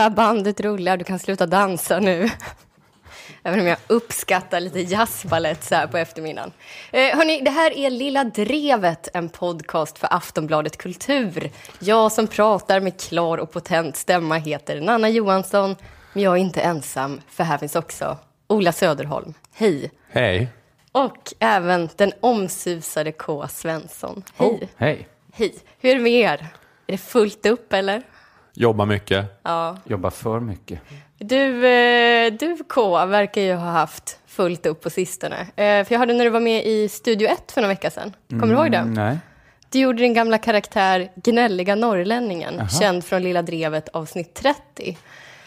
Ola, bandet rullar, du kan sluta dansa nu. Även om jag uppskattar lite jazzbalett så här på eftermiddagen. Eh, hörni, det här är Lilla Drevet, en podcast för Aftonbladet Kultur. Jag som pratar med klar och potent stämma heter Nanna Johansson. Men jag är inte ensam, för här finns också Ola Söderholm. Hej! Hej. Och även den omsusade K. Svensson. Hej! Oh, hej. Hej! Hur är det med er? Är det fullt upp eller? Jobbar mycket. Ja. Jobbar för mycket. Du, eh, du K verkar ju ha haft fullt upp på sistone. Eh, för jag hörde när du var med i Studio 1 för några veckor sedan. Kommer du ihåg det? Mm, nej. Du gjorde din gamla karaktär Gnälliga norrlänningen, Aha. känd från Lilla Drevet avsnitt 30.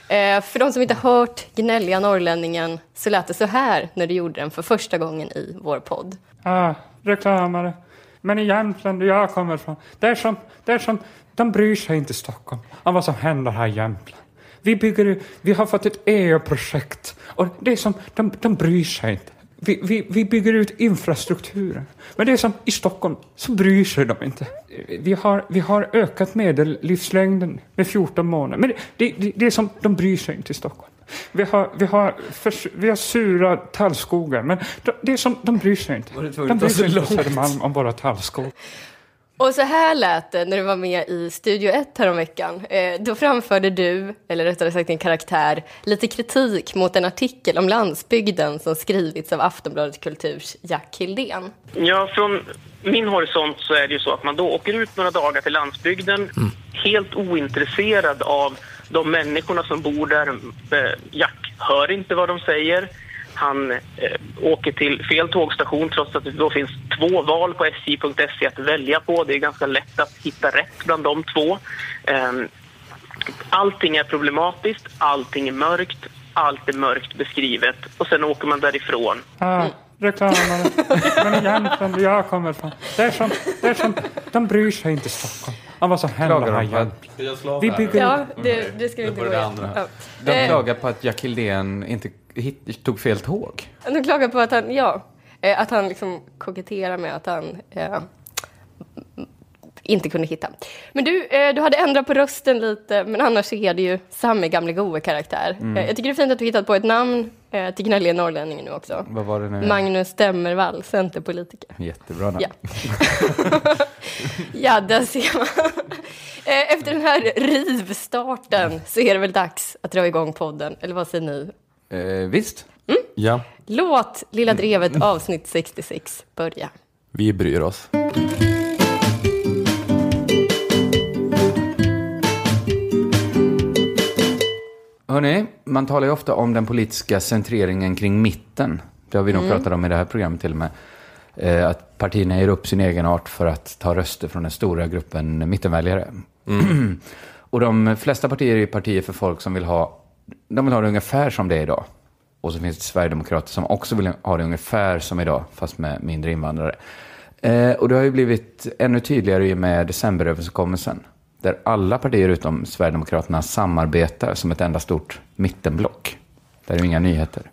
Eh, för de som inte hört Gnälliga norrlänningen så lät det så här när du gjorde den för första gången i vår podd. Ah, reklamare. Men i Jämtland, där jag kommer ifrån, det är som, det är som, de bryr sig inte i Stockholm om vad som händer här i Jämtland. Vi bygger, vi har fått ett EU-projekt och det är som, de, de bryr sig inte. Vi, vi, vi bygger ut infrastrukturen. Men det är som i Stockholm, så bryr sig de inte. Vi har, vi har ökat medellivslängden med 14 månader. Men det, det, det, är som, de bryr sig inte i Stockholm. Vi har, vi har, förs- vi har sura tallskogar, men de, det är som, de bryr sig inte. De bryr sig inte? Södermalm om våra tallskog. Och så här lät det när du var med i Studio 1 häromveckan. Eh, då framförde du, eller rättare sagt din karaktär, lite kritik mot en artikel om landsbygden som skrivits av Aftonbladet Kulturs Jack Hildén. Ja, från min horisont så är det ju så att man då åker ut några dagar till landsbygden helt ointresserad av de människorna som bor där. Eh, Jack hör inte vad de säger. Han eh, åker till fel tågstation trots att det då finns två val på sj.se att välja på. Det är ganska lätt att hitta rätt bland de två. Ehm, allting är problematiskt, allting är mörkt, allt är mörkt beskrivet och sen åker man därifrån. Ah, reklamare. Men där jag kommer ifrån, det är som, det är som, de bryr sig inte i Stockholm om vad som händer här slå Vi bygger Ja, det, det ska vi inte gå det igenom. De Eh, klagar på att Jack Hildén inte hit, tog fel tåg. De klagar på att han, ja, eh, att han liksom koketterar med att han eh, inte kunde hitta. Men du, eh, du hade ändrat på rösten lite, men annars är det ju samma gamla goa karaktär. Mm. Eh, jag tycker det är fint att du hittat på ett namn eh, till gnälliga norrlänningen nu också. Vad var det nu? Magnus Stemmervall, centerpolitiker. Jättebra namn. Ja. ja, där ser man. Eh, Efter den här rivstarten så är det väl dags att dra igång podden, eller vad säger ni? Eh, visst. Ja, Låt Lilla Drevet avsnitt 66 börja. vi bryr oss. Hörrni, man talar ju ofta om den politiska centreringen kring mitten. Det har vi nog pratat om i det här programmet till och med. Eh, att partierna ger upp sin egen art för att ta röster från den stora gruppen mittenväljare. och de flesta partier är partier för folk som vill ha, de vill ha det ungefär som det är idag. Och så finns det Sverigedemokrater som också vill ha det ungefär som idag, fast med mindre invandrare. Eh, och det har ju blivit ännu tydligare i och med decemberöverenskommelsen. Där alla partier utom Sverigedemokraterna samarbetar som ett enda stort mittenblock. Där är ju inga nyheter.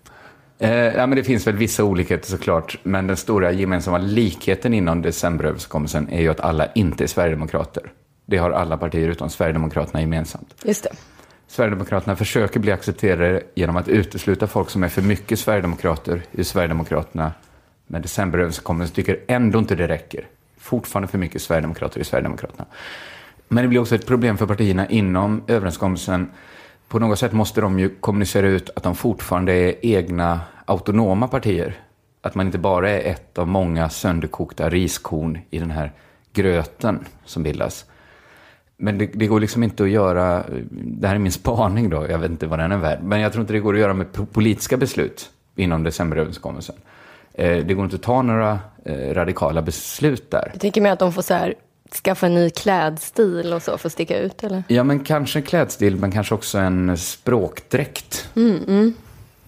Eh, ja, men det finns väl vissa olikheter såklart, men den stora gemensamma likheten inom decemberöverenskommelsen är ju att alla inte är Sverigedemokrater. Det har alla partier utom Sverigedemokraterna gemensamt. Just det. Sverigedemokraterna försöker bli accepterade genom att utesluta folk som är för mycket Sverigedemokrater i Sverigedemokraterna. Men decemberöverenskommelsen tycker ändå inte det räcker. Fortfarande för mycket Sverigedemokrater i Sverigedemokraterna. Men det blir också ett problem för partierna inom överenskommelsen. På något sätt måste de ju kommunicera ut att de fortfarande är egna autonoma partier. Att man inte bara är ett av många sönderkokta riskorn i den här gröten som bildas. Men det, det går liksom inte att göra, det här är min spaning då, jag vet inte vad den är värd, men jag tror inte det går att göra med po- politiska beslut inom decemberöverenskommelsen. Eh, det går inte att ta några eh, radikala beslut där. Du tänker mig att de får så här, skaffa en ny klädstil och så för att sticka ut, eller? Ja, men kanske en klädstil, men kanske också en språkdräkt.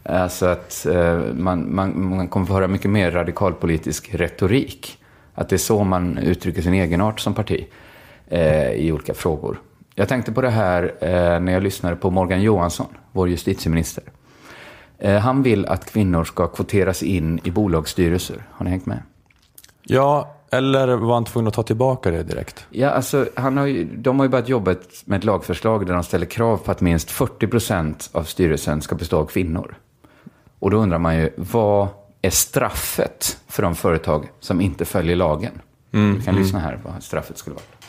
Alltså att eh, man, man, man kommer få höra mycket mer radikalpolitisk retorik. Att det är så man uttrycker sin egenart som parti eh, i olika frågor. Jag tänkte på det här eh, när jag lyssnade på Morgan Johansson, vår justitieminister. Eh, han vill att kvinnor ska kvoteras in i bolagsstyrelser. Har ni hängt med? Ja, Eller var han tvungen att ta tillbaka det direkt? Ja, alltså, han har ju, de har ju börjat jobba med ett lagförslag där de ställer krav på att minst 40 procent av styrelsen ska bestå av kvinnor. Och då undrar man ju, vad är straffet för de företag som inte följer lagen? Vi kan lyssna här vad straffet skulle vara.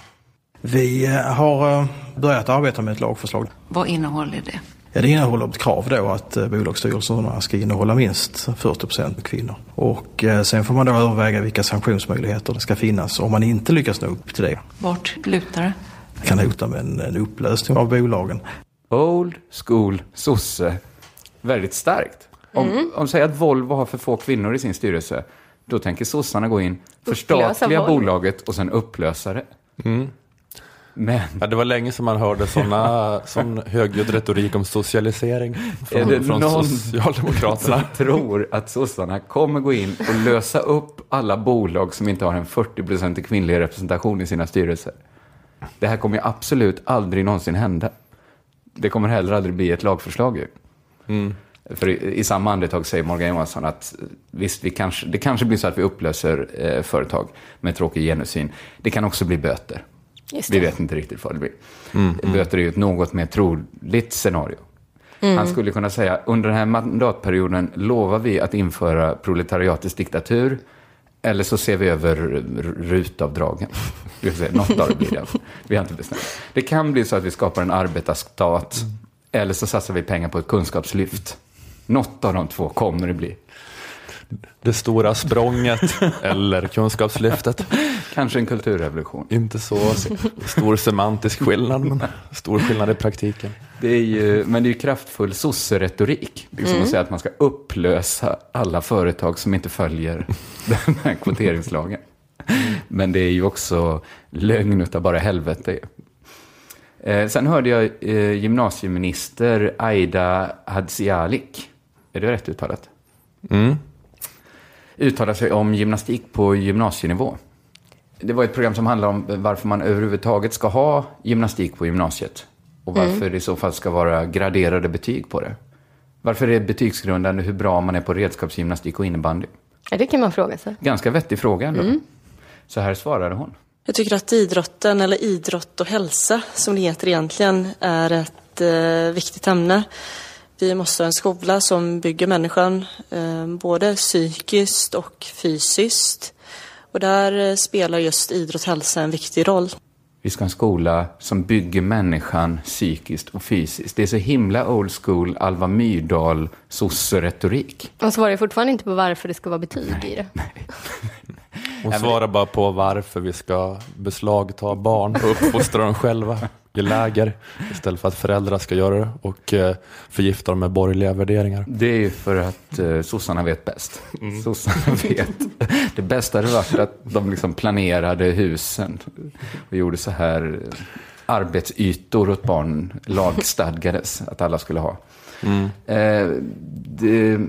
Vi eh, har eh, börjat arbeta med ett lagförslag. Vad innehåller det? Ja, det innehåller ett krav då att eh, bolagsstyrelserna ska innehålla minst 40% kvinnor. Och sen får man då överväga vilka sanktionsmöjligheter det ska finnas om man inte lyckas nå upp till det. Vart lutar det? Det kan hota med en, en upplösning av bolagen. Old school sosse. Väldigt starkt. Om, om säger att Volvo har för få kvinnor i sin styrelse, då tänker sossarna gå in, förstatliga bolaget och sen upplösa det. Men Ja, det var länge som man hörde såna, sån högljudd retorik om socialisering Är från, det från någon Socialdemokraterna. som tror att sossarna kommer gå in och lösa upp alla bolag som inte har en 40% kvinnlig representation i sina styrelser. Det här kommer ju absolut aldrig någonsin hända. Det kommer heller aldrig bli ett lagförslag ju. För i, i samma andetag säger Morgan Johansson att eh, visst, vi kanske, det kanske blir så att vi upplöser eh, företag med tråkig genusyn. Det kan också bli böter. Just Vi det. vet inte riktigt vad det blir. Böter är ju ett något mer troligt scenario. Han skulle kunna säga, under den här mandatperioden lovar vi att införa proletariatets diktatur, eller så ser vi över rutavdragen. Något av det blir det. Vi har inte bestämt. Det kan bli så att vi skapar en arbetarstat, eller så satsar vi pengar på ett kunskapslyft. Något av de två kommer det bli. Det stora språnget eller kunskapslyftet. Kanske en kulturrevolution. Inte så stor semantisk skillnad, men stor skillnad i praktiken. Det är ju, men det är ju kraftfull sosseretorik. Liksom att säga att man ska upplösa alla företag som inte följer den här kvoteringslagen. Men det är ju också lögn utav bara helvete. Eh, sen hörde jag eh, gymnasieminister Aida Hadzialik, är det rätt uttalat? Mm. Uttala sig om gymnastik på gymnasienivå. Det var ett program som handlar om varför man överhuvudtaget ska ha gymnastik på gymnasiet. Och varför det i så fall ska vara graderade betyg på det. Varför är det betygsgrundande hur bra man är på redskapsgymnastik och innebandy? Ja, det kan man fråga sig. Ganska vettig fråga ändå. Så här svarade hon. Jag tycker att idrotten, eller idrott och hälsa som det heter egentligen, är ett eh, viktigt ämne. Vi måste ha en skola som bygger människan eh, både psykiskt och fysiskt. Och där eh, spelar just idrott och hälsa en viktig roll. Vi ska ha en skola som bygger människan psykiskt och fysiskt. Det är så himla old school Alva Myrdal sosseretorik. De svarar fortfarande inte på varför det ska vara betyg i det. Hon svarar bara på varför vi ska beslagta barn och uppfostra dem själva i läger istället för att föräldrar ska göra det och eh, förgifta dem med borgerliga värderingar. Det är ju för att eh, sossarna vet bäst. Sossarna vet. Det bästa hade varit att de liksom planerade husen och gjorde så här arbetsytor åt barn lagstadgades att alla skulle ha. Eh, det,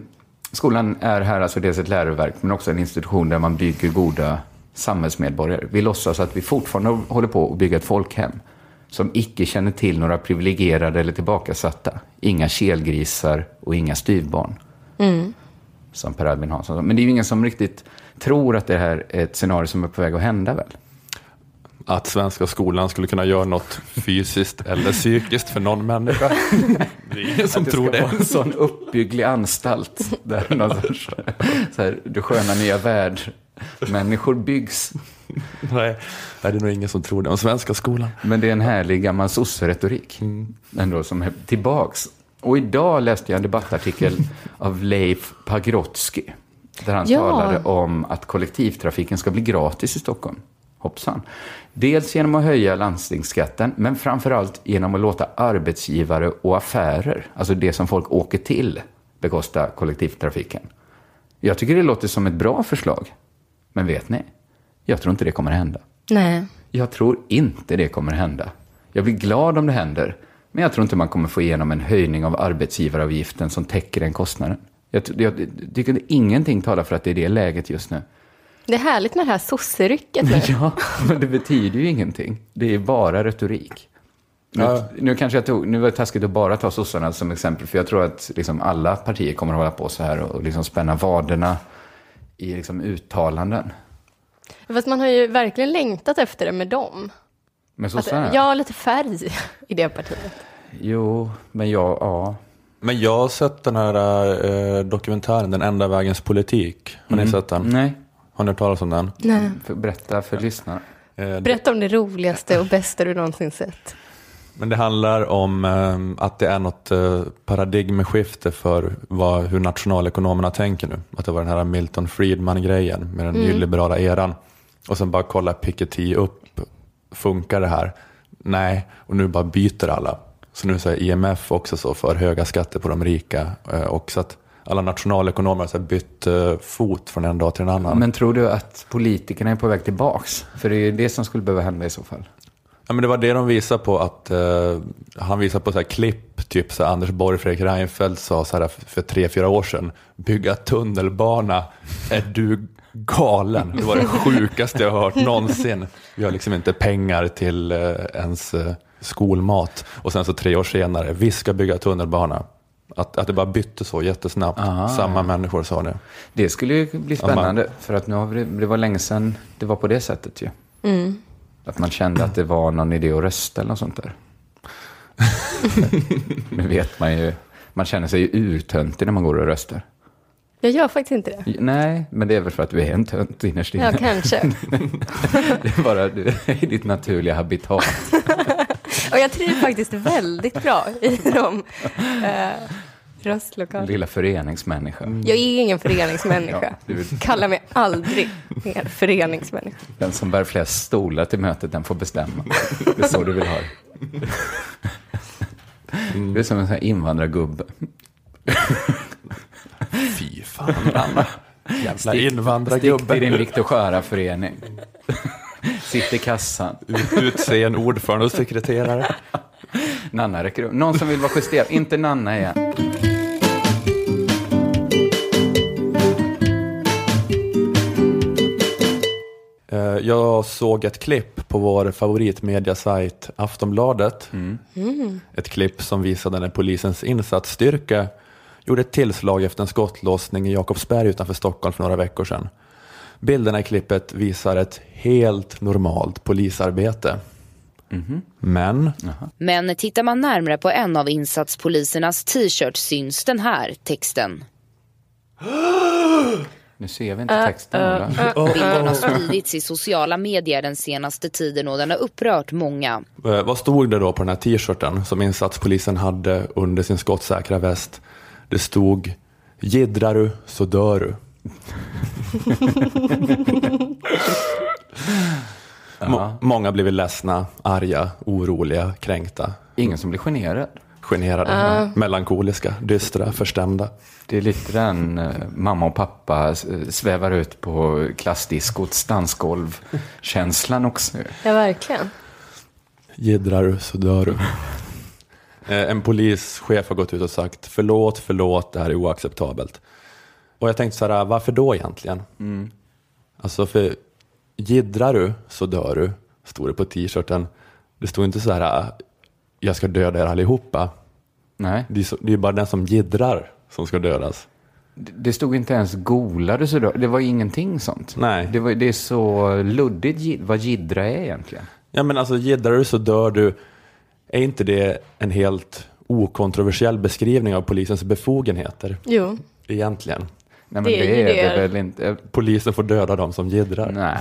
skolan är här alltså dels ett läroverk men också en institution där man bygger goda samhällsmedborgare. Vi låtsas att vi fortfarande håller på att bygga ett folkhem som icke känner till några privilegierade eller tillbakasatta. Inga kelgrisar och inga styvbarn. Som Per Albin Hansson sa. Men det är ju ingen som riktigt tror att det här är ett scenario som är på väg att hända väl? Att svenska skolan skulle kunna göra något fysiskt eller psykiskt för någon människa. Det är ingen som Att det tror ska vara det. en sån uppbygglig anstalt. Där någon sorts, så här, du sköna nya värld. Människor byggs. Nej, det är nog ingen som tror det om svenska skolan. Men det är en härlig gammal sosseretorik. Ändå som är tillbaks. Och idag läste jag en debattartikel av Leif Pagrotsky. Där han Ja. talade om att kollektivtrafiken ska bli gratis i Stockholm. Hoppsan. Dels genom att höja landstingsskatten, men framförallt genom att låta arbetsgivare och affärer, alltså det som folk åker till, bekosta kollektivtrafiken. Jag tycker det låter som ett bra förslag. Men vet ni? Jag tror inte det kommer hända. Nej. Jag tror inte det kommer hända. Jag blir glad om det händer, men jag tror inte man kommer få igenom en höjning av arbetsgivaravgiften som täcker den kostnaden. Jag, ty- jag tycker ingenting talar för att det är det läget just nu. Det är härligt med det här sosserycket nu. Ja, men det betyder ju ingenting. Det är bara retorik. Nu, Ja. nu kanske jag tog, nu var det taskigt att bara ta sossarna som exempel, för jag tror att liksom alla partier kommer att hålla på så här och liksom spänna vaderna i liksom uttalanden. Fast man har ju verkligen längtat efter det med dem. Men Att, sossarna? ja, lite färg i det partiet. Jo, men jag, ja. Men jag har sett den här eh, dokumentären Den enda vägens politik. Har ni sett den? Nej, Har ni hört talas om den? Nej. berätta för lyssnarna. Eh, Berätta om det roligaste och bästa du någonsin sett. Men det handlar om eh, att det är något eh, paradigmskifte för vad, hur nationalekonomerna tänker nu. Att det var den här Milton Friedman-grejen med den nyliberala eran. Och sen bara kolla Piketty upp, funkar det här? Nej, och nu bara byter alla. Så nu är IMF också så för höga skatter på de rika. Eh, och så att alla nationalekonomer har bytt eh, fot från en dag till en annan. Men tror du att politikerna är på väg tillbaks? För det är ju det som skulle behöva hända i så fall. Ja, men det var det de visade på att eh, han visade på så här klipp, typ så här Anders Borg, Fredrik Reinfeldt sa så här för tre, fyra år sedan, bygga tunnelbana, är du galen? Det var det sjukaste jag har hört någonsin. Vi har liksom inte pengar till eh, ens eh, skolmat. Och sen så tre år senare, vi ska bygga tunnelbana. Att, att det bara bytte så jättesnabbt. Samma människor sa det. Det skulle ju bli spännande, för att nu har vi, det var länge sedan det var på det sättet ju. Att man kände att det var någon idé att rösta eller något sånt där. nu vet man ju, man känner sig ju urtöntig när man går och röstar. Jag gör faktiskt inte det. Nej, men det är väl för att du är en tönt innerst inne. Ja, kanske. Det är bara du, i ditt naturliga habitat. Och jag trivs faktiskt väldigt bra i de röstlokalerna. Lilla föreningsmänniska. Jag är ingen föreningsmänniska. Ja, du- Kalla mig aldrig mer föreningsmänniska. Den som bär flest stolar till mötet, den får bestämma. Det är så du vill ha det. Du är som en sån här invandrargubbe. Fy fan, Anna. Jävla Stick till invandrargubbe. din Viktor Sköra-förening. Sitt i kassan. Utse en ordförande och sekreterare. Nanna räcker upp. Någon som vill vara justerad. Inte Nanna igen. Jag såg ett klipp på vår favoritmediasajt Aftonbladet. Ett klipp som visade när polisens insatsstyrka gjorde ett tillslag efter en skottlossning i Jakobsberg utanför Stockholm för några veckor sedan. Bilderna i klippet visar ett helt normalt polisarbete. Men Men tittar man närmare på en av insatspolisernas t-shirts syns den här texten. Nu ser vi inte texten. Ola. Bilden har spridits i sociala medier den senaste tiden och den har upprört många. Eh, Vad stod det då på den här t-shirten som insatspolisen hade under sin skottsäkra väst? Det stod Jiddrar du så dör du. Må- många blev ledsna, arga, oroliga, kränkta, Ingen som blir generad. Generade, melankoliska, dystra, förstämda. Det är lite den eh, mamma och pappa eh, svävar ut på klassdiskots dansgolv-känslan också. Ja, verkligen. Jiddrar du så dör du. Eh, En polischef har gått ut och sagt förlåt, förlåt, det här är oacceptabelt. Och jag tänkte så här, varför då egentligen? Alltså för jiddrar du så dör du, stod det på t-shirten. Det stod inte så här, jag ska döda er allihopa. Nej, Det är, så, det är bara den som jiddrar som ska dödas. det det stod inte ens golade så då. Det var ingenting sånt. Nej. Det, var, det är så luddigt vad jiddra är egentligen. Ja men alltså jiddrar du så dör du. Är inte det en helt okontroversiell beskrivning av polisens befogenheter Jo. egentligen? Nej, men Det det, är är det. det väl inte. Polisen får döda dem som jiddrar. Nej,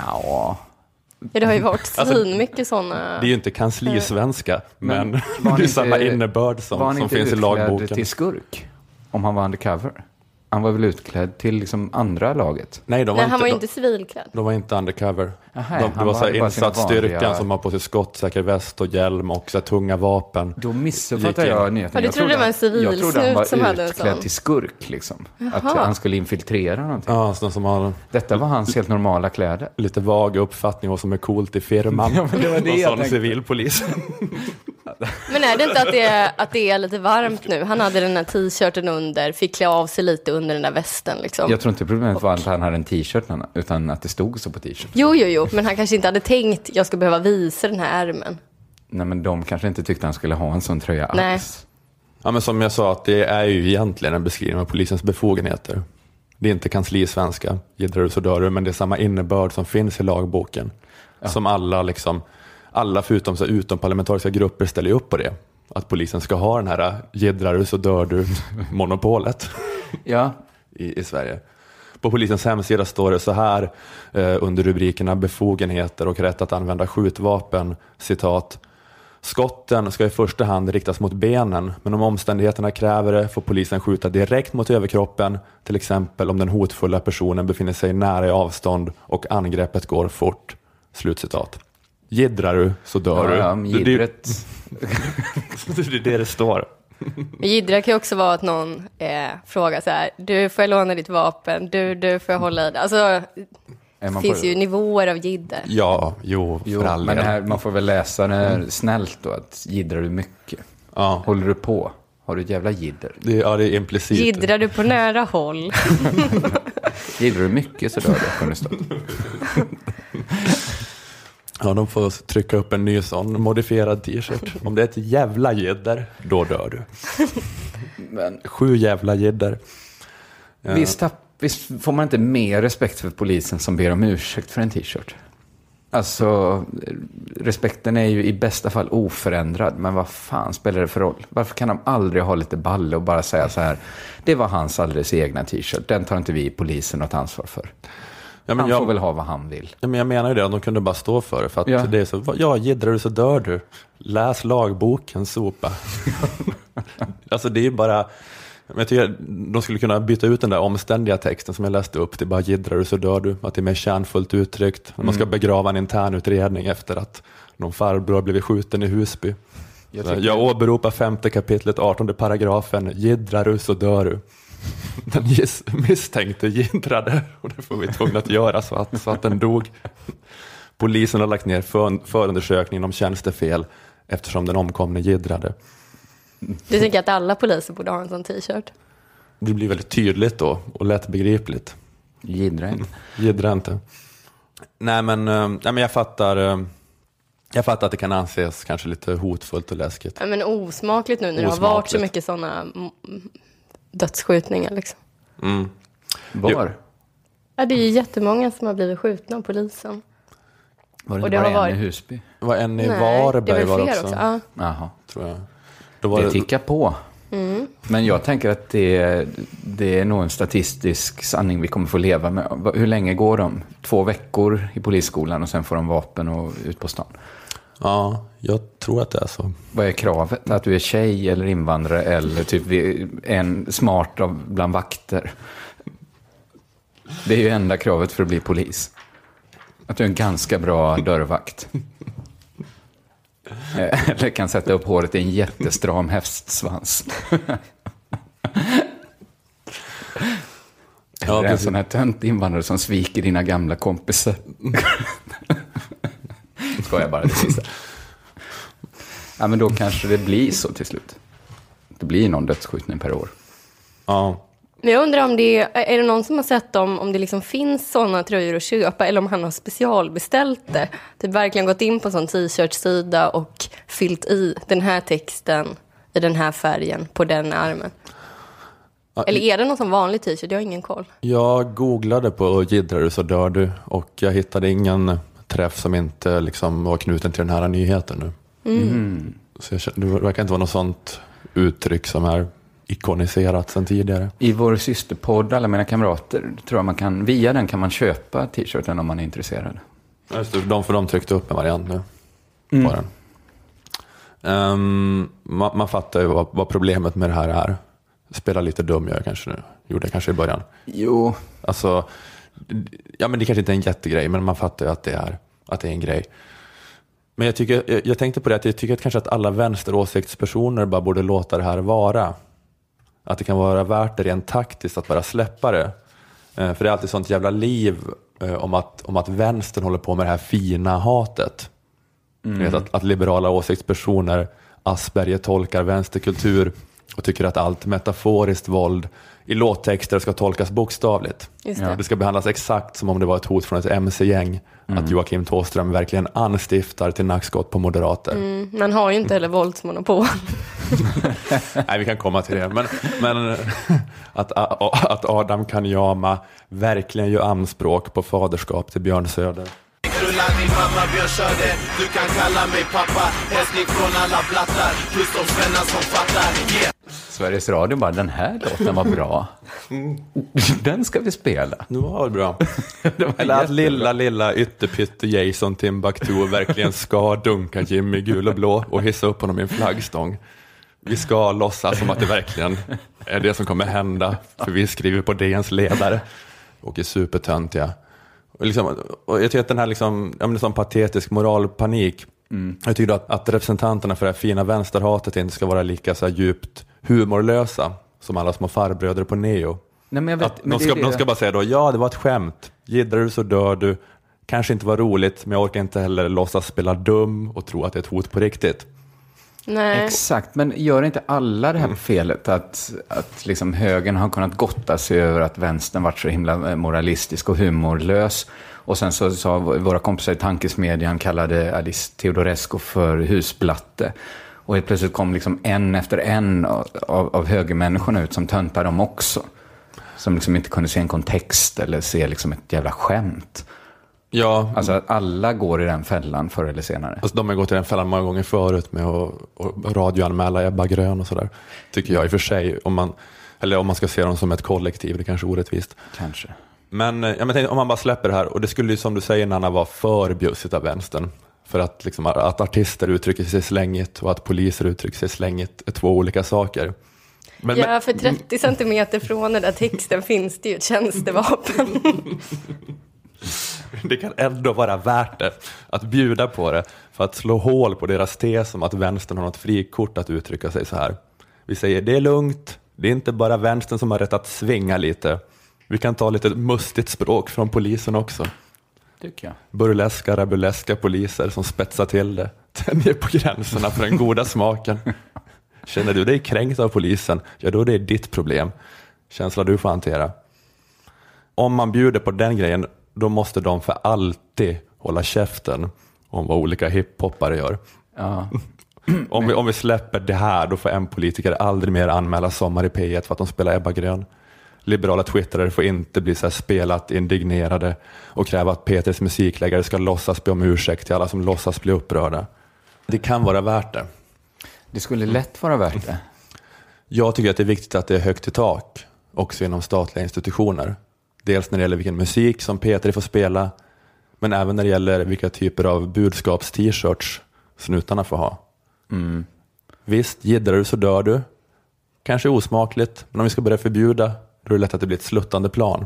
ja. Det har ju varit Alltså, sådana... Det är ju inte kanslisvenska, men, var det han är inte- samma innebörd var som, han som inte finns i lagboken. till skurk? Om han var undercover? Han var väl utklädd till liksom andra laget? Nej, de var, Nej, han var ju inte, inte civilklädd. de var inte undercover. Aha, de, det var så insatsstyrkan vanliga- som har på sig skottsäker väst och hjälm och så här tunga vapen. Då missuppfattade jag nyheten. Ja, du Jag trodde det var en han- Jag trodde han var som utklädd till skurk, liksom. Att han skulle infiltrera någonting. Ja, sådana som har Detta var hans helt normala kläder. lite vag uppfattning om vad som är coolt i firman. Ja, men det var det jag sån tänkte. civilpolis. Men är det inte att det är, att det är lite varmt nu? Han hade den här t-shirten under, fick klä av sig lite under den där västen liksom. Jag tror inte problemet var att han hade en t-shirt, utan att det stod så på t-shirt. Jo, jo, jo, men han kanske inte hade tänkt jag ska behöva visa den här ärmen. Nej, men de kanske inte tyckte han skulle ha en sån tröja Nej. alls. Ja, men som jag sa, att det är ju egentligen en beskrivning av polisens befogenheter. Det är inte kanslisvenska, jiddrar du så dör du, men det är samma innebörd som finns i lagboken. Som alla, liksom, alla förutom så här, utomparlamentariska grupper ställer upp på det. Att polisen ska ha den här jiddrar du så dör du monopolet Ja, i, i Sverige. På polisens hemsida står det så här eh, under rubrikerna befogenheter och rätt att använda skjutvapen, citat. Skotten ska i första hand riktas mot benen, men om omständigheterna kräver det får polisen skjuta direkt mot överkroppen, till exempel om den hotfulla personen befinner sig nära i avstånd och angreppet går fort. Slutcitat. Jiddrar du så dör du. ja, Det- det-. Det är det det står. Jiddra kan ju också vara att någon eh, frågar så här, du får jag låna ditt vapen, du, du får jag hålla i det. Alltså, det finns på- ju nivåer av jidder. Ja, jo, Jo, för all men här, man får väl läsa det snällt då, att jiddrar du mycket? Ja, Håller du på? Har du ett jävla jidder? det, ja, det är implicit. Jiddrar du på nära håll? Jiddrar du mycket så dör du, kunde det stå. Ja, de får trycka upp en ny sån modifierad t-shirt. Om det är ett jävla jidder, då dör du. Men Sju jävla jidder. Ja. visst, visst får man inte mer respekt för polisen som ber om ursäkt för en t-shirt? Alltså, respekten är ju i bästa fall oförändrad, men vad fan spelar det för roll? Varför kan de aldrig ha lite balle och bara säga så här, det var hans alldeles egna t-shirt, den tar inte vi i polisen något ansvar för. Ja, Han jag, får väl ha vad han vill. ja, men jag menar ju det, att de kunde bara stå för det. För att Ja. det är så, ja, jiddrar du så dör du. Läs lagboken, sopa. alltså det är ju bara, jag tycker de skulle kunna byta ut den där omständiga texten som jag läste upp till bara jiddrar du så dör du. Att det är mer kärnfullt uttryckt. När man ska begrava en intern utredning efter att någon farbror blivit skjuten i Husby. Jag tycker- jag åberopar femte kapitlet, 18 paragrafen, jiddrar du så dör du. Den misstänkte jiddrade och det får vi tvungna att göra så att, så att den dog. Polisen har lagt ner för, förundersökningen om tjänstefel eftersom den omkomne jiddrade. Du tänker att alla poliser borde ha en sån t-shirt? Det blir väldigt tydligt då och lättbegripligt. Jiddra inte. Jiddra inte. Nej men, eh, nej, men jag fattar. eh, Jag fattar att det kan anses kanske lite hotfullt och läskigt. Ja, men osmakligt nu när det har varit så Osmakligt. mycket sådana dödsskjutningar. Liksom. Mm. Var? Ja, det är ju jättemånga som har blivit skjutna av polisen. Var det Och det bara en varit- i Husby? Det var en i Nej, Varberg det var det också. också. Ja. Jaha. Tror jag. Då var Det det, tickar på. Mm. Men jag tänker att det, det är nog en statistisk sanning vi kommer få leva med. Hur länge går de? Två veckor i polisskolan och sen får de vapen och ut på stan. Ja, jag tror att det är så. Vad är kravet? Att du är tjej eller invandrare eller typ en smart av bland vakter? Det är ju enda kravet för att bli polis. Att du är en ganska bra dörrvakt. Eh, Eller kan sätta upp håret i en jättestram hästsvans. Ja, Eller en sån här tönt invandrare som sviker dina gamla kompisar. Skojar bara, det sista. Ja, men då kanske det blir så till slut. Det blir någon dödsskjutning per år. Ja, Men jag undrar om det är, är det någon som har sett dem, om det liksom finns sådana tröjor att köpa eller om han har specialbeställt det. Typ verkligen gått in på en sån t-shirt-sida och fyllt i den här texten i den här färgen på den armen. Ja, Eller är det någon sån vanlig t-shirt? Jag har ingen koll. Jag googlade på jiddrar du så dör du och jag hittade ingen träff som inte liksom var knuten till den här nyheten nu. Mm. Så jag, det verkar inte vara något sånt uttryck som är ikoniserat sedan tidigare. I vår systerpodd, Alla mina kamrater, tror jag man kan, via den kan man köpa t-shirten om man är intresserad. Just det, de, för de tryckte upp en variant nu Mm. på den. Ehm, man, man fattar ju vad, vad problemet med det här är. Spela lite dum jag kanske nu. Gjorde jag kanske i början. Jo, Alltså, ja men det kanske inte är en jättegrej, men man fattar ju att det är, att det är en grej. Men jag, tycker, jag, jag tänkte på det, att jag tycker att kanske att alla vänsteråsiktspersoner bara borde låta det här vara. Att det kan vara värt det rent taktiskt att bara släppa det. Eh, för det är alltid sånt jävla liv eh, om, att, om att vänstern håller på med det här fina hatet. Du Vet, att, att liberala åsiktspersoner Asperger tolkar vänsterkultur och tycker att allt metaforiskt våld i låttexter ska tolkas bokstavligt. Just det. Det ska behandlas exakt som om det var ett hot från ett mc-gäng. Att Joakim Thåström verkligen anstiftar till nackskott på moderater. Mm, man har ju inte heller våldsmonopol. Nej, vi kan komma till det. Men, men att, att Adam Kanyama verkligen gör anspråk på faderskap till Björn Söder. Knulla din mamma Björn Söder Du kan kalla mig pappa Hälsning från alla blattar Plus de svennar som fattar yeah. Sveriges Radio bara, den här låten var bra. Den ska vi spela. Det var bra. Det var Eller att lilla, lilla ytterpytte Jason Timbuktu verkligen ska dunka Jimmy gul och blå och hissa upp honom i en flaggstång. Vi ska låtsas som att det verkligen är det som kommer hända, för vi skriver på DNs ledare och är supertöntiga. Och liksom, och jag tycker att den här liksom, ja, men sån patetisk moralpanik, jag tycker att, att representanterna för det här fina vänsterhatet inte ska vara lika så djupt humorlösa som alla små farbröder på Neo. Nej, vet, Att de, det är ska, de det- ska bara säga då, ja det var ett skämt, giddrar du så dör du, kanske inte var roligt, men jag orkar inte heller låtsas spela dum och tro att det är ett hot på riktigt. Nej. Exakt, men gör inte alla det här felet att, att liksom högern har kunnat gotta sig över att vänstern varit så himla eh, moralistisk och humorlös. Och sen så sa våra kompisar i tankesmedjan kallade Alice Teodorescu för husblatte. Och helt plötsligt kom liksom en efter en av, av, av högermänniskorna ut som töntar dem också. Som liksom inte kunde se en kontext eller se liksom ett jävla skämt. Ja, Alltså att alla går i den fällan förr eller senare. alltså, de har gått i den fällan många gånger förut med att att radioanmäla Ebba Grön och sådär. Tycker jag i och för sig, om man, eller om man ska se dem som ett kollektiv, det kanske är orättvist. Kanske. Men, eh, ja, men tänk, om man bara släpper det här, och det skulle ju som du säger Nanna vara för bjussigt av vänstern. För att, liksom, att artister uttrycker sig slängigt och att poliser uttrycker sig slängigt är två olika saker. Men, Ja, för 30 centimeter från den där texten finns det ju ett tjänstevapen. det kan ändå vara värt det att bjuda på det för att slå hål på deras tes om att vänstern har något frikort att uttrycka sig så här. Vi säger det är lugnt, det är inte bara vänstern som har rätt att svinga lite. Vi kan ta lite mustigt språk från polisen också. Tycker jag. burleska, rabuleska poliser som spetsar till det, tänjer på gränserna för den goda smaken. Känner du dig kränkt av polisen, ja då är det ditt problem. Känsla du får hantera. Om man bjuder på den grejen, då måste de för alltid hålla käften om vad olika hiphoppare gör. Ja. Om vi, om vi släpper det här, då får en politiker aldrig mer anmäla Sommar i P1 för att de spelar Ebba Grön. Liberala twittrare får inte bli så spelat indignerade och kräva att Peters musikläggare ska låtsas be om ursäkt till alla som låtsas bli upprörda. Det kan vara värt det. Det skulle lätt vara värt det. Jag tycker att det är viktigt att det är högt i tak, också inom statliga institutioner. Dels när det gäller vilken musik som Peter får spela, men även när det gäller vilka typer av budskaps-t-shirts snutarna får ha. Visst, giddrar du så dör du. Kanske osmakligt, men om vi ska börja förbjuda, då är det lätt att det blir ett sluttande plan.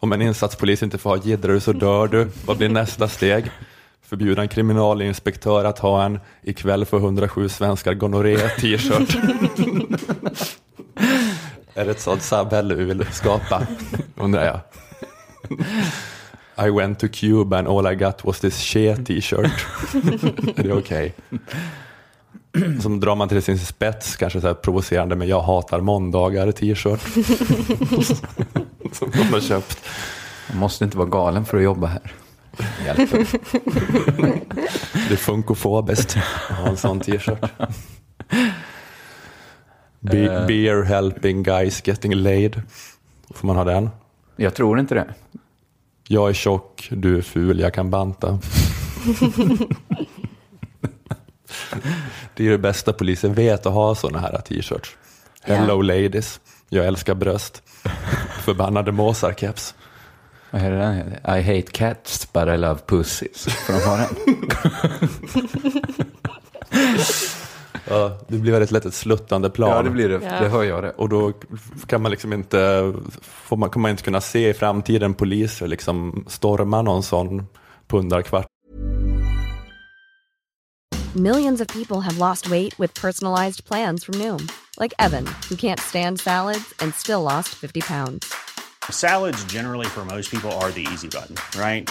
Om en insatspolis inte får ha giddrar du så dör du, vad blir nästa steg? Förbjuda en kriminalinspektör att ha en ikväll för 107 svenskar gonorré t-shirt. är det ett sådant samhälle vi vill skapa? Undrar jag. I went to Cuba and all I got was this she t-shirt. är det okej? Som drar man till sin spets, kanske så här provocerande med jag hatar måndagar t-shirt. Som de har köpt. Man måste inte vara galen för att jobba här. Hjälper. Det är funkofobiskt att ha en sån t-shirt. Be- beer helping guys getting laid. Får man ha den? Jag tror inte det. Jag är tjock, du är ful, jag kan banta. det är det bästa polisen vet att ha sådana här t-shirts. Hello ladies, jag älskar bröst. Förbannade måsar-keps. Vad är det den heter? I hate cats but I love pussies. Får de ha den? Ja, det blir väldigt lätt ett sluttande plan. Ja, det blir det. Ja. Det hör jag det. Och då kan man liksom inte, får man, kommer man inte kunna se i framtiden poliser liksom storma någon sån pundarkvart. Millions of people have lost weight with personalized plans from Noom, like Evan, who can't stand salads and still lost 50 pounds. Salads, generally, for most people, are the easy button, right?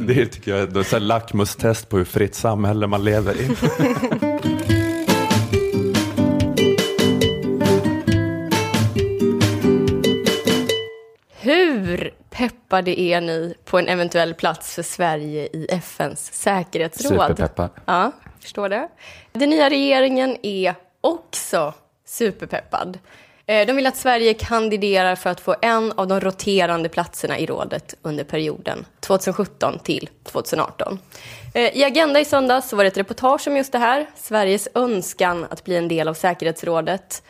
det, tycker jag är ett lackmustest på hur fritt samhälle man lever i. Hur peppade är ni på en eventuell plats för Sverige i FNs säkerhetsråd? Superpeppar. Ja, förstår det. Den nya regeringen är också superpeppad. Eh, de vill att Sverige kandiderar för att få en av de roterande platserna i rådet under perioden 2017 till 2018. Eh, I Agenda i söndags var det ett reportage om just det här, Sveriges önskan att bli en del av säkerhetsrådet.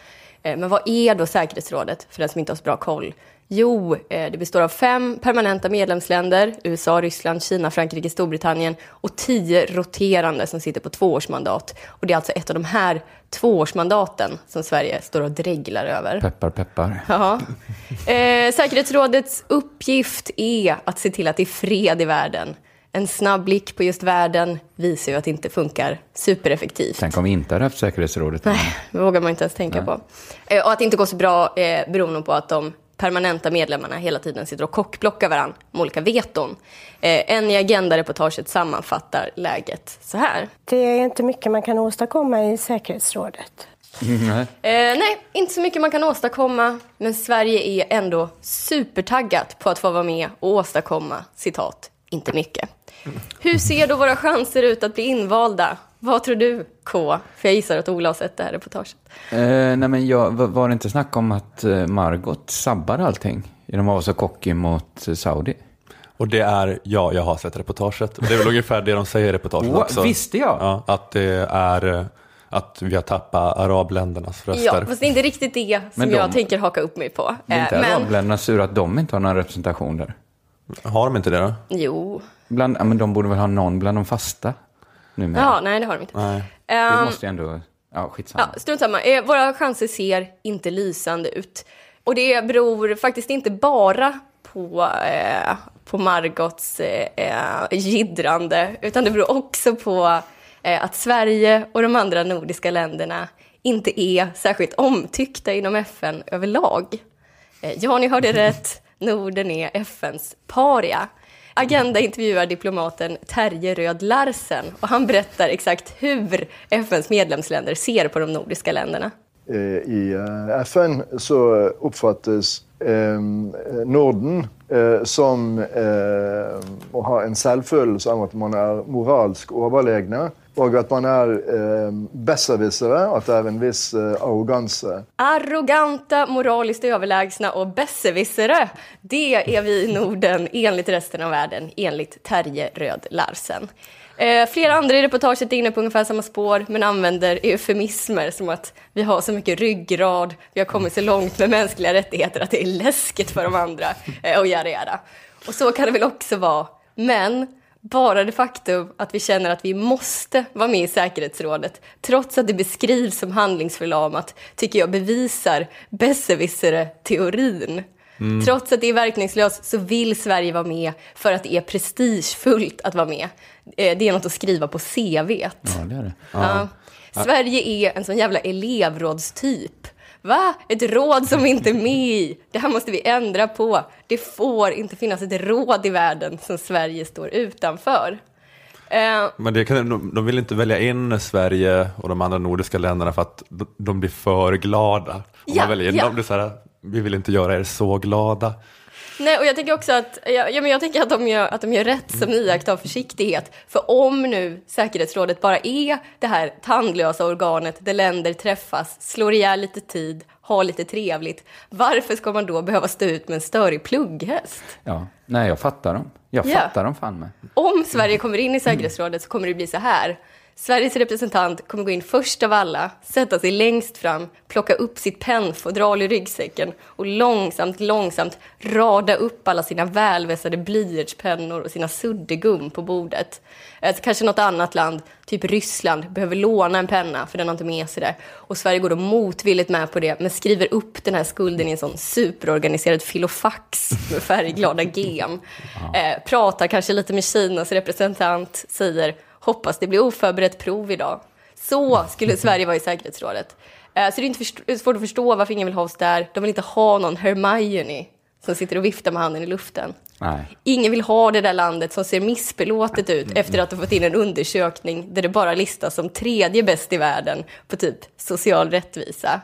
Eh, men vad är då säkerhetsrådet, för den som inte har så bra koll? Jo, eh, det består av fem permanenta medlemsländer, USA, Ryssland, Kina, Frankrike, Storbritannien och tio roterande som sitter på tvåårsmandat. Och det är alltså ett av de här tvåårsmandaten som Sverige står och dreglar över. Peppar, peppar. Ja. Eh, säkerhetsrådets uppgift är att se till att det är fred i världen. En snabb blick på just världen visar ju att det inte funkar supereffektivt. Tänk om vi inte hade haft säkerhetsrådet. Nej, det vågar man inte ens tänka Nej. på. Eh, och att det inte går så bra eh, beror nog på att de permanenta medlemmarna hela tiden sitter och kockblockar varandra med olika veton. Eh, en i Agenda-reportaget sammanfattar läget så här. Det är inte mycket man kan åstadkomma i säkerhetsrådet. Nej. Eh, nej, inte så mycket man kan åstadkomma, men Sverige är ändå supertaggat på att få vara med och åstadkomma, citat, inte mycket. Hur ser då våra chanser ut att bli invalda? Vad tror du, K? För jag gissar att Ola har sett det här reportaget. Eh, nej men jag, var- det inte snack om att eh, Margot sabbar allting genom att vara så cocky mot eh, Saudi? Och det är, ja, jag har sett reportaget. Det är väl ungefär det de säger i reportaget What? också. Visste jag? Ja, att det är eh, att vi har tappat arabländernas röster. Ja, fast det är inte riktigt det som de- jag tänker haka upp mig på. Det är inte men, arabländerna sura att de inte har någon representation där? Har de inte det då? jo. Bland, ja, men de borde väl ha någon bland de fasta numera? Ja, nej det har de inte. Nej. Det Ehm, måste ju ändå... Ja, skitsamma. Ja, strunt samma. Eh, våra chanser ser inte lysande ut. Och det beror faktiskt inte bara på, eh, på Margots eh, eh, jiddrande, utan det beror också på eh, att Sverige och de andra nordiska länderna inte är särskilt omtyckta inom FN överlag. Eh, ja, ni hörde rätt. Norden är FNs paria. Agenda intervjuar diplomaten Terje Röd Larsen och han berättar exakt hur FNs medlemsländer ser på de nordiska länderna. Eh, I eh, FN så uppfattas eh, Norden eh, som eh, må ha en selvfølelse av at man er moralsk overlegne. Og at man er eh, besserwissere, at det er en viss eh, arroganse. Arroganta, moraliskt överlägsna och besserwissere. Det är vi i Norden enligt resten av världen, enligt Terje Röd Larsen. Eh, flera andra i reportaget är inne på ungefär samma spår, men använder eufemismer som att vi har så mycket ryggrad, vi har kommit så långt med mänskliga rättigheter att det är läskigt för de andra, eh, och yada yada. Och så kan det väl också vara, men bara det faktum att vi känner att vi måste vara med i säkerhetsrådet, trots att det beskrivs som handlingsförlamat, tycker jag bevisar besserwisser-teorin. Mm. Trots att det är verkningslöst så vill Sverige vara med för att det är prestigefullt att vara med. Eh, Det är något att skriva på CVt. Ja, det är det. Ja. Sverige är en sån jävla elevrådstyp. Va? Ett råd som vi inte är med i. Det här måste vi ändra på. Det får inte finnas ett råd i världen som Sverige står utanför. Eh, Men det kan, de, vill inte välja in Sverige och de andra nordiska länderna för att de, blir för glada. Om Ja, man väljer in ja. dem, det så här, vi vill inte göra er så glada. Nej, och jag tänker också att, ja, ja, men jag tänker att, de gör, att de gör rätt som iakttar försiktighet. För om nu säkerhetsrådet bara är det här tandlösa organet där länder träffas, slår ihjäl lite tid, har lite trevligt, varför ska man då behöva stå ut med en störig plugghäst? Ja. Nej, jag fattar dem. Jag Ja. fattar dem fan med. Om Sverige kommer in i säkerhetsrådet så kommer det bli så här. Sveriges representant kommer gå in först av alla, sätta sig längst fram, plocka upp sitt pennfodral i ryggsäcken och långsamt, långsamt rada upp alla sina välvässade blyertspennor och sina suddgum på bordet. Kanske något annat land, typ Ryssland, behöver låna en penna för den har inte med sig det. Och Sverige går då motvilligt med på det, men skriver upp den här skulden i en sån superorganiserad filofax med färgglada gem. Eh, pratar kanske lite med Kinas representant, säger hoppas det blir oförberett prov idag. Så skulle Sverige vara i säkerhetsrådet. Eh, så det är inte svårt att förstå varför ingen vill ha oss där. De vill inte ha någon Hermione som sitter och viftar med handen i luften. Nej. Ingen vill ha det där landet som ser missbelåtet ut efter att ha fått in en undersökning där det bara listas som tredje bäst i världen på typ social rättvisa.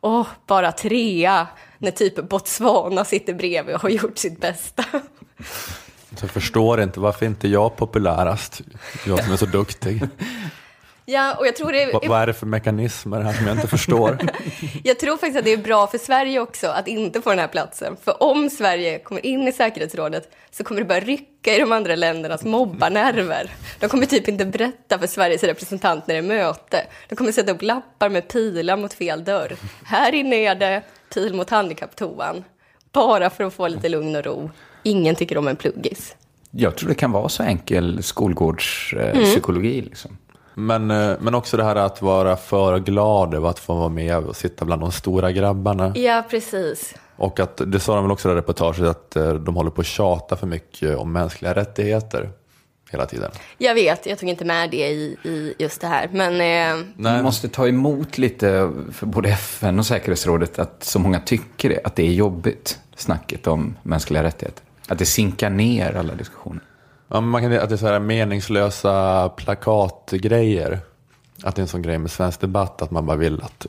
Åh, bara trea när typ Botswana sitter bredvid och har gjort sitt bästa. Så jag förstår inte varför inte jag populärast, jag som är så duktig. Ja, och jag tror det Vad, vad är det för mekanismer här som jag inte förstår? Jag tror faktiskt att det är bra för Sverige också att inte få den här platsen. För om Sverige kommer in i säkerhetsrådet så kommer det börja rycka i de andra ländernas mobbarnerver. De kommer typ inte berätta för Sveriges representant när det är möte. De kommer sätta upp lappar med pilar mot fel dörr. Här inne är det pil mot handikapptoan. Bara för att få lite lugn och ro. Ingen tycker om en pluggis. Jag tror det kan vara så enkel skolgårdspsykologi. Mm. Liksom. Men, eh, men också det här att vara för glad över att få vara med och sitta bland de stora grabbarna. Ja, precis. Och att, det sa de väl också i det reportaget, att eh, de håller på att tjata för mycket om mänskliga rättigheter hela tiden. Jag vet, jag tog inte med det i, i just det här. Men eh, Man måste ta emot lite för både FN och säkerhetsrådet att så många tycker det, att det är jobbigt, snacket om mänskliga rättigheter. Att det sinkar ner alla diskussioner. Ja, men man kan, att det är så här meningslösa plakatgrejer. Att det är en sån grej med svensk debatt, att man bara vill att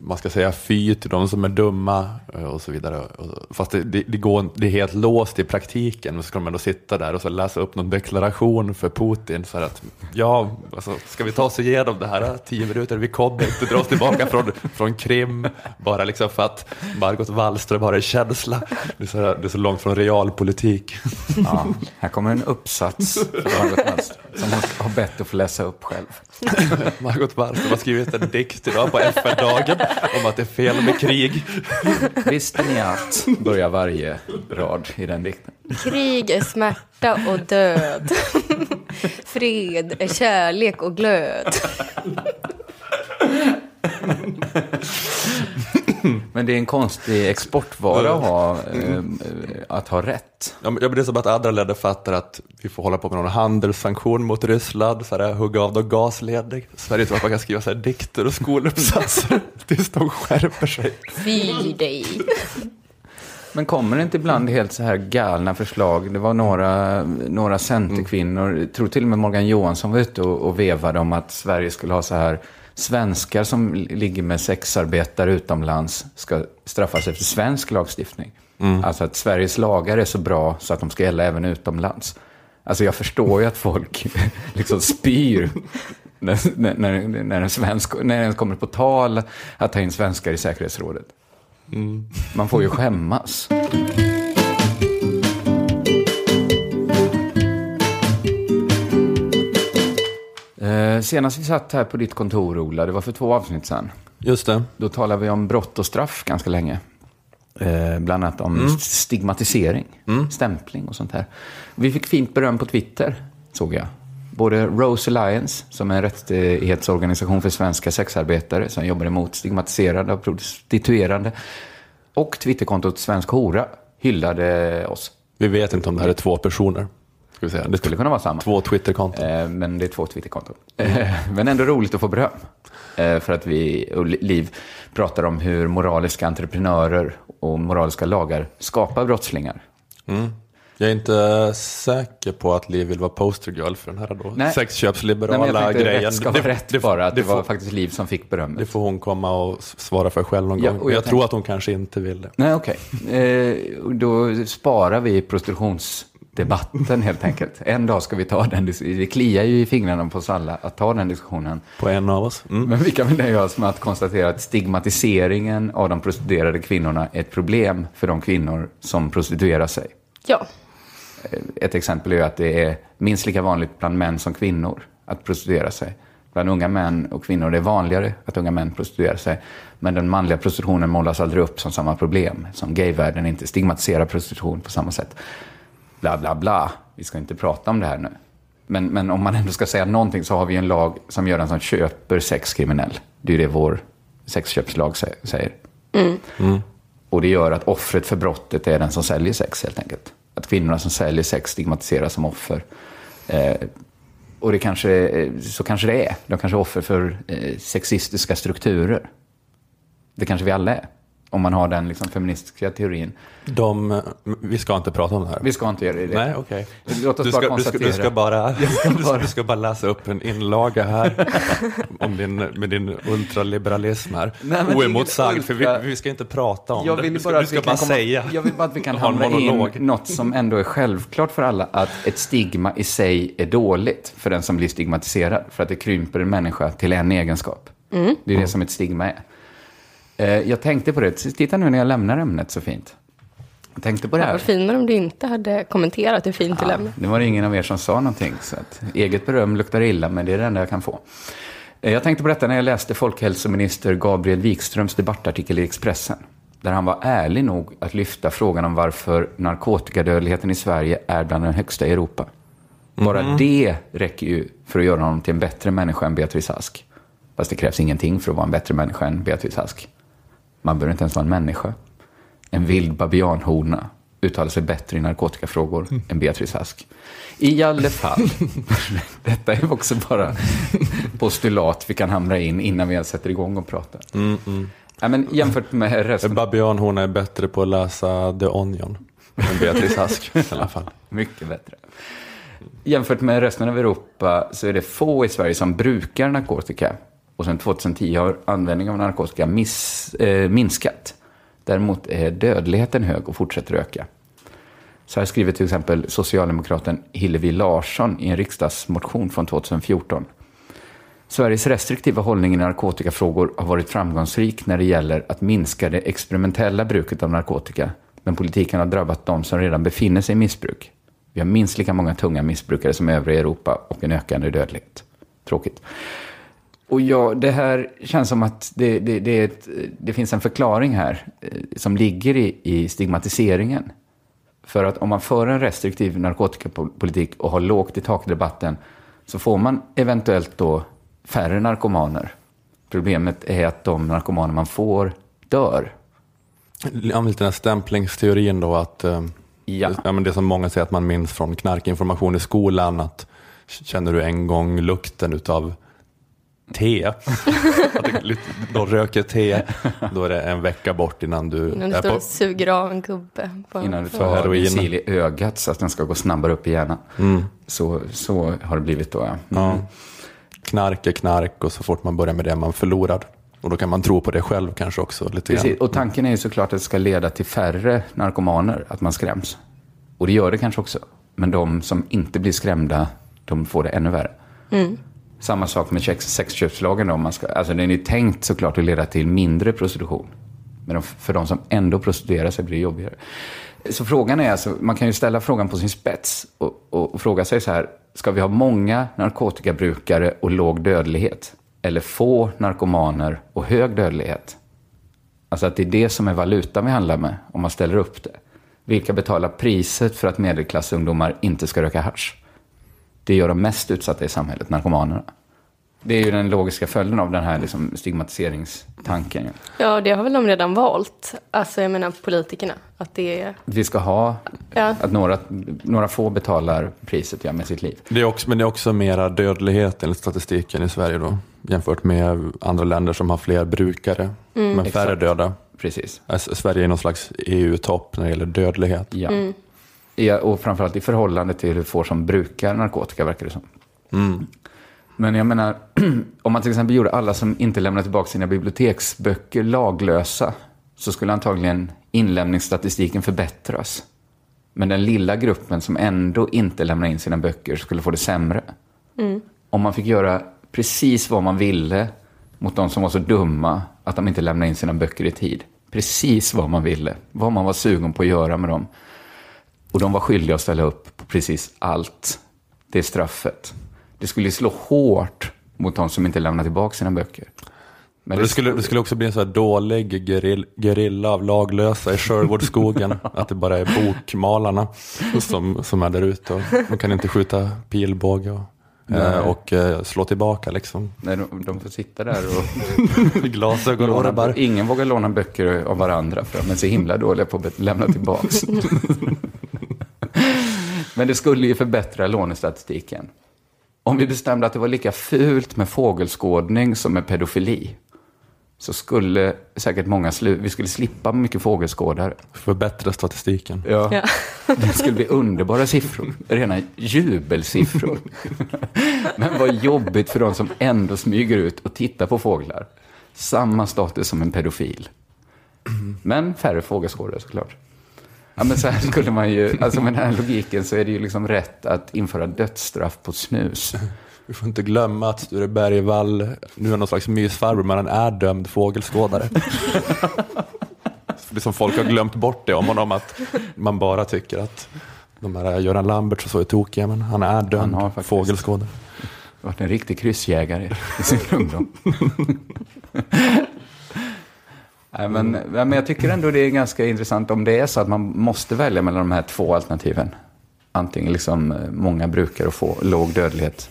man ska säga fy till de som är dumma eh, och så vidare. Fast det, det, det, går, det är helt låst i praktiken. Men så ska de ändå sitta där och så läsa upp någon deklaration för Putin. Så här att, ja, alltså, ska vi ta oss igenom det här eh, tio minuter? Vi kommer inte dra oss tillbaka från, från Krim. Bara liksom för att Margot Wallström har en känsla. Det är så, här, det är så långt från realpolitik. Ja, här kommer en uppsats för Margot Wallström, som hon har bett att få läsa upp själv. Margot Wallström har skrivit en dikt idag på FN-dagen om att det är fel med krig. Visste ni att, börjar varje rad i den dikten. Krig är smärta och död. Fred är kärlek och glöd. Men det är en konstig exportvara att ha, eh, att ha rätt. Ja, men det är som att andra länder fattar att vi får hålla på med någon handelssanktion mot Ryssland, så här, hugga av någon gasledning. Sverige tror att man kan skriva så här, dikter och skoluppsatser tills de skärper sig. Fy dig. Men kommer det inte ibland helt så här galna förslag? Det var några, några centerkvinnor, jag tror till och med Morgan Johansson var ute och, och vevade om att Sverige skulle ha så här svenskar som ligger med sexarbetare utomlands ska straffas efter svensk lagstiftning. Alltså att Sveriges lagar är så bra så att de ska gälla även utomlands. Alltså jag förstår ju att folk liksom spyr när, när, när, en svensk, när det kommer på tal att ta in svenskar i säkerhetsrådet. Man får ju skämmas. Eh, senast vi satt här på ditt kontor, Ola, det var för två avsnitt sedan. Just det. Då talade vi om brott och straff ganska länge. Eh, bland annat om Mm. stigmatisering, stämpling och sånt här. Vi fick fint beröm på Twitter, såg jag. Både Rose Alliance, som är en rättighetsorganisation för svenska sexarbetare som jobbar emot stigmatiserande och prostituerande, och Twitterkontot Svensk Hora hyllade oss. Vi vet inte om det här är två personer. Ska vi säga. Det skulle kunna vara samma. Två Twitterkonton. Eh, men det är två Twitterkonton. Eh, men ändå roligt att få beröm. Eh, för att vi och Liv pratar om hur moraliska entreprenörer och moraliska lagar skapar brottslingar. Mm. Jag är inte säker på att Liv vill vara postergirl för den här då. Nej. Nej, sexköpsliberala jag tänkte grejen. rätt ska vara rätt bara, att det var faktiskt Liv som fick berömmet. Det får hon komma och svara för själv någon Ja, gång. och jag jag, tänkte- tror att hon kanske inte vill det. Nej, okej. Eh, och då sparar vi prostitutionsdebatten helt enkelt. En dag ska vi ta den. dis- Det kliar ju i fingrarna på oss alla att ta den diskussionen. På en av oss. Mm. Men vi kan väl nöja oss med att konstatera att stigmatiseringen av de prostituerade kvinnorna är ett problem för de kvinnor som prostituerar sig. Ja. Eh, Ett exempel är att det är minst lika vanligt bland män som kvinnor att prostituera sig. Bland unga män och kvinnor det är vanligare att unga män prostituerar sig. Men den manliga prostitutionen målas aldrig upp som samma problem. Som gayvärlden inte stigmatiserar prostitution på samma sätt. Bla, bla, bla. Vi ska inte prata om det här nu. Men, men om man ändå ska säga någonting så har vi en lag som gör den som köper sex kriminell. Det är ju det vår sexköpslag sä- säger. Mm. Och det gör att offret för brottet är den som säljer sex helt enkelt. Att kvinnorna som säljer sex stigmatiseras som offer. Eh, och det kanske, eh, så kanske det är. De kanske är offer för eh, sexistiska strukturer. Det kanske vi alla är. Om man har den liksom, feministiska teorin. De, vi ska inte prata om det här. Vi ska inte göra det. Nej, okej. Låt oss Du bara ska, du, ska, konstatera. du, ska bara, Jag ska du, ska, bara- du ska bara läsa upp en inlaga här om din, med din ultraliberalism här. Nej, det Oemotsagd, inget för ultra- vi, vi ska inte prata om Jag det. vill Du ska, bara du ska bara komma, säga. Jag vill bara att vi kan Ha en hamra in något som ändå är självklart för alla. Att ett stigma i sig är dåligt för den som blir stigmatiserad. För att det krymper en människa till en egenskap. Mm. Det är det som ett stigma är. Eh, Jag tänkte på det. Titta nu när jag lämnar ämnet så fint. Jag tänkte på det Det här. var finare om du inte hade kommenterat hur fint du lämnar. Nu var det ingen av er som sa någonting. Så att eget beröm luktar illa, men det är det enda jag kan få. Eh, Jag tänkte på detta när jag läste folkhälsominister Gabriel Wikströms debattartikel i Expressen. Där han var ärlig nog att lyfta frågan om varför narkotikadödligheten i Sverige är bland den högsta i Europa. Bara Mhm. det räcker ju för att göra honom till en bättre människa än Beatrice Ask. Fast det krävs ingenting för att vara en bättre människa än Beatrice Ask. Man behöver inte ens vara en människa. En vild babianhona uttalar sig bättre i narkotikafrågor än Beatrice Ask. I alla fall, detta är också bara postulat vi kan hamra in innan vi ens sätter igång och pratar. Mm, mm. Ja, men jämfört med resten... En babian hon är bättre på att läsa The Onion än Beatrice Ask i alla fall. Mycket bättre. Jämfört med resten av Europa så är det få i Sverige som brukar narkotika. Och sedan 2010 har användningen av narkotika miss, eh, minskat. Däremot är dödligheten hög och fortsätter öka. Så här skriver till exempel socialdemokraten Hillevi Larsson i en riksdagsmotion från 2014. Sveriges restriktiva hållning i narkotikafrågor har varit framgångsrik när det gäller att minska det experimentella bruket av narkotika. Men politiken har drabbat de som redan befinner sig i missbruk. Vi har minst lika många tunga missbrukare som övriga Europa och en ökande dödlighet. Tråkigt. Och ja, det här känns som att det, det, det, ett, det finns en förklaring här eh, som ligger i, i stigmatiseringen. För att om man för en restriktiv narkotikapolitik och har lågt i tak-debatten så får man eventuellt då färre narkomaner. Problemet är att de narkomaner man får dör. Ja, lite den här stämplingsteorin då att eh, Ja. men det som många säger att man minns från knarkinformation i skolan att känner du en gång lukten utav te, att det, då röker te, då är det en vecka bort innan du Innan du står på och suger av en gubbe. På Innan du tar heroin. i ögat så att den ska gå snabbare upp i hjärnan. Mm. Så, så har det blivit då, ja. Ja. Mm. Knark är knark och så fort man börjar med det man förlorad. Och då kan man tro på det själv kanske också lite Precis, grann. och tanken är ju såklart att det ska leda till färre narkomaner, att man skräms. Och det gör det kanske också. Men de som inte blir skrämda, de får det ännu värre. Mm. Samma sak med sex- sexköpslagen. Då, man ska, alltså den är tänkt såklart att leda till mindre prostitution. Men de, för de som ändå prostituerar sig blir det jobbigare. Så frågan är alltså, man kan ju ställa frågan på sin spets och, och, och fråga sig så här, ska vi ha många narkotikabrukare och låg dödlighet? Eller få narkomaner och hög dödlighet? Alltså att det är det som är valutan vi handlar med, om man ställer upp det. Vilka betalar priset för att medelklassungdomar inte ska röka hasch? Det gör de mest utsatta i samhället, narkomanerna. Det är ju den logiska följden av den här liksom stigmatiseringstanken. Ja, det har väl de redan valt. Alltså, jag menar politikerna. Att det är... Vi ska ha, Ja. att några, några få betalar priset ja, med sitt liv. Det är också, men det är också mera dödlighet enligt statistiken i Sverige då. Jämfört med andra länder som har fler brukare, Mm. men färre Exakt. döda. Precis. Alltså, Sverige är någon slags EU-topp när det gäller dödlighet. Ja. Mm. Och framförallt i förhållande till hur få som brukar narkotika, verkar det som. Mm. Men jag menar, om man till exempel gjorde alla som inte lämnar tillbaka sina biblioteksböcker laglösa, så skulle antagligen inlämningsstatistiken förbättras. Men den lilla gruppen som ändå inte lämnar in sina böcker skulle få det sämre. Mm. Om man fick göra precis vad man ville mot de som var så dumma att de inte lämnade in sina böcker i tid. Precis vad man ville, vad man var sugen på att göra med dem. Och de var skyldiga att ställa upp på precis allt. Det straffet. Det skulle slå hårt mot de som inte lämnar tillbaka sina böcker. Men det, skulle, det skulle också bli en så här dålig gerill, gerilla av laglösa i Sherwoodskogen. att det bara är bokmalarna som, som är där ute. Och de kan inte skjuta pilbåge och, eh, och eh, slå tillbaka liksom. Nej, de, de får sitta där och Glasögon och rabbar. Ingen vågar låna böcker av varandra för de är så himla dåliga på att lämna tillbaka. Men det skulle ju förbättra lånestatistiken. Om vi bestämde att det var lika fult med fågelskådning som med pedofili så skulle säkert många slu- vi skulle slippa mycket fågelskådare. Förbättra statistiken. Ja. Ja. Det skulle bli underbara siffror. Rena jubelsiffror. Men vad jobbigt för de som ändå smyger ut och tittar på fåglar. Samma status som en pedofil. Men färre fågelskådare såklart. Ja, men så här skulle man ju, alltså med den här logiken så är det ju liksom rätt att införa dödsstraff på snus. Vi får inte glömma att Sture Bergvall nu är någon slags mysfarbror, men han är dömd fågelskådare. det är som folk har glömt bort det om honom, att man bara tycker att de här Göran Lambert och så är tokiga, men han är dömd har faktiskt- fågelskådare. Varit en riktig kryssjägare i sin ungdom. Nej, men, men jag tycker ändå det är ganska intressant om det är så att man måste välja mellan de här två alternativen. Antingen liksom eh, många brukar och få låg dödlighet.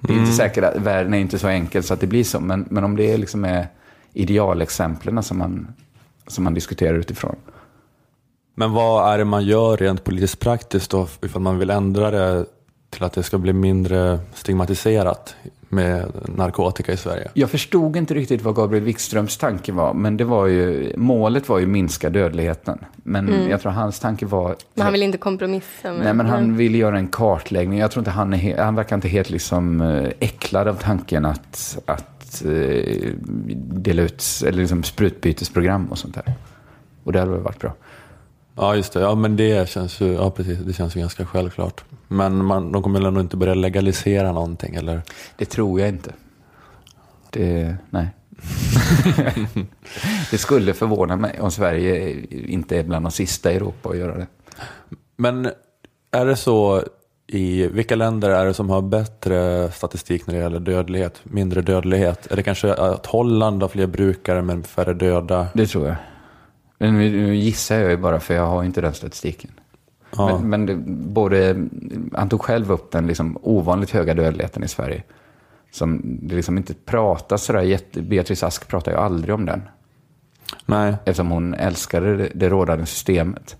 Det är inte säkert att världen är inte så enkel så att det blir så, men, men om det är liksom är idealexemplen som man, som man diskuterar utifrån. Men vad är det man gör rent politiskt praktiskt då, ifall man vill ändra det till att det ska bli mindre stigmatiserat med narkotika i Sverige? Jag förstod inte riktigt vad Gabriel Wikströms tanke var, men det var ju, målet var ju minska dödligheten. Men Mm. jag tror hans tanke var... Men han vill inte kompromissa med... Nej, men han vill göra en kartläggning. Jag tror inte han är han verkar inte helt liksom eh, äcklad av tanken att, att eh, dela ut, eller liksom sprutbytesprogram och sånt där. Och det hade väl varit bra. Ja, just det. Ja, men det känns ju, ja, precis, det känns ju ganska självklart. Men man, de kommer väl ändå inte börja legalisera någonting, eller? Det tror jag inte. Det, nej. det skulle förvåna mig om Sverige inte är bland de sista i Europa att göra det. Men är det så i vilka länder är det som har bättre statistik när det gäller dödlighet, mindre dödlighet? Är det kanske att Holland har fler brukare men färre döda? Det tror jag. Men nu nu gissar jag ju bara för jag har inte den statistiken. Ja. Men, men det, både, han tog själv upp den liksom ovanligt höga dödligheten i Sverige. Som det liksom inte pratas sådär jätte... Beatrice Ask pratar ju aldrig om den. Nej. Eftersom hon älskade det, det rådande systemet.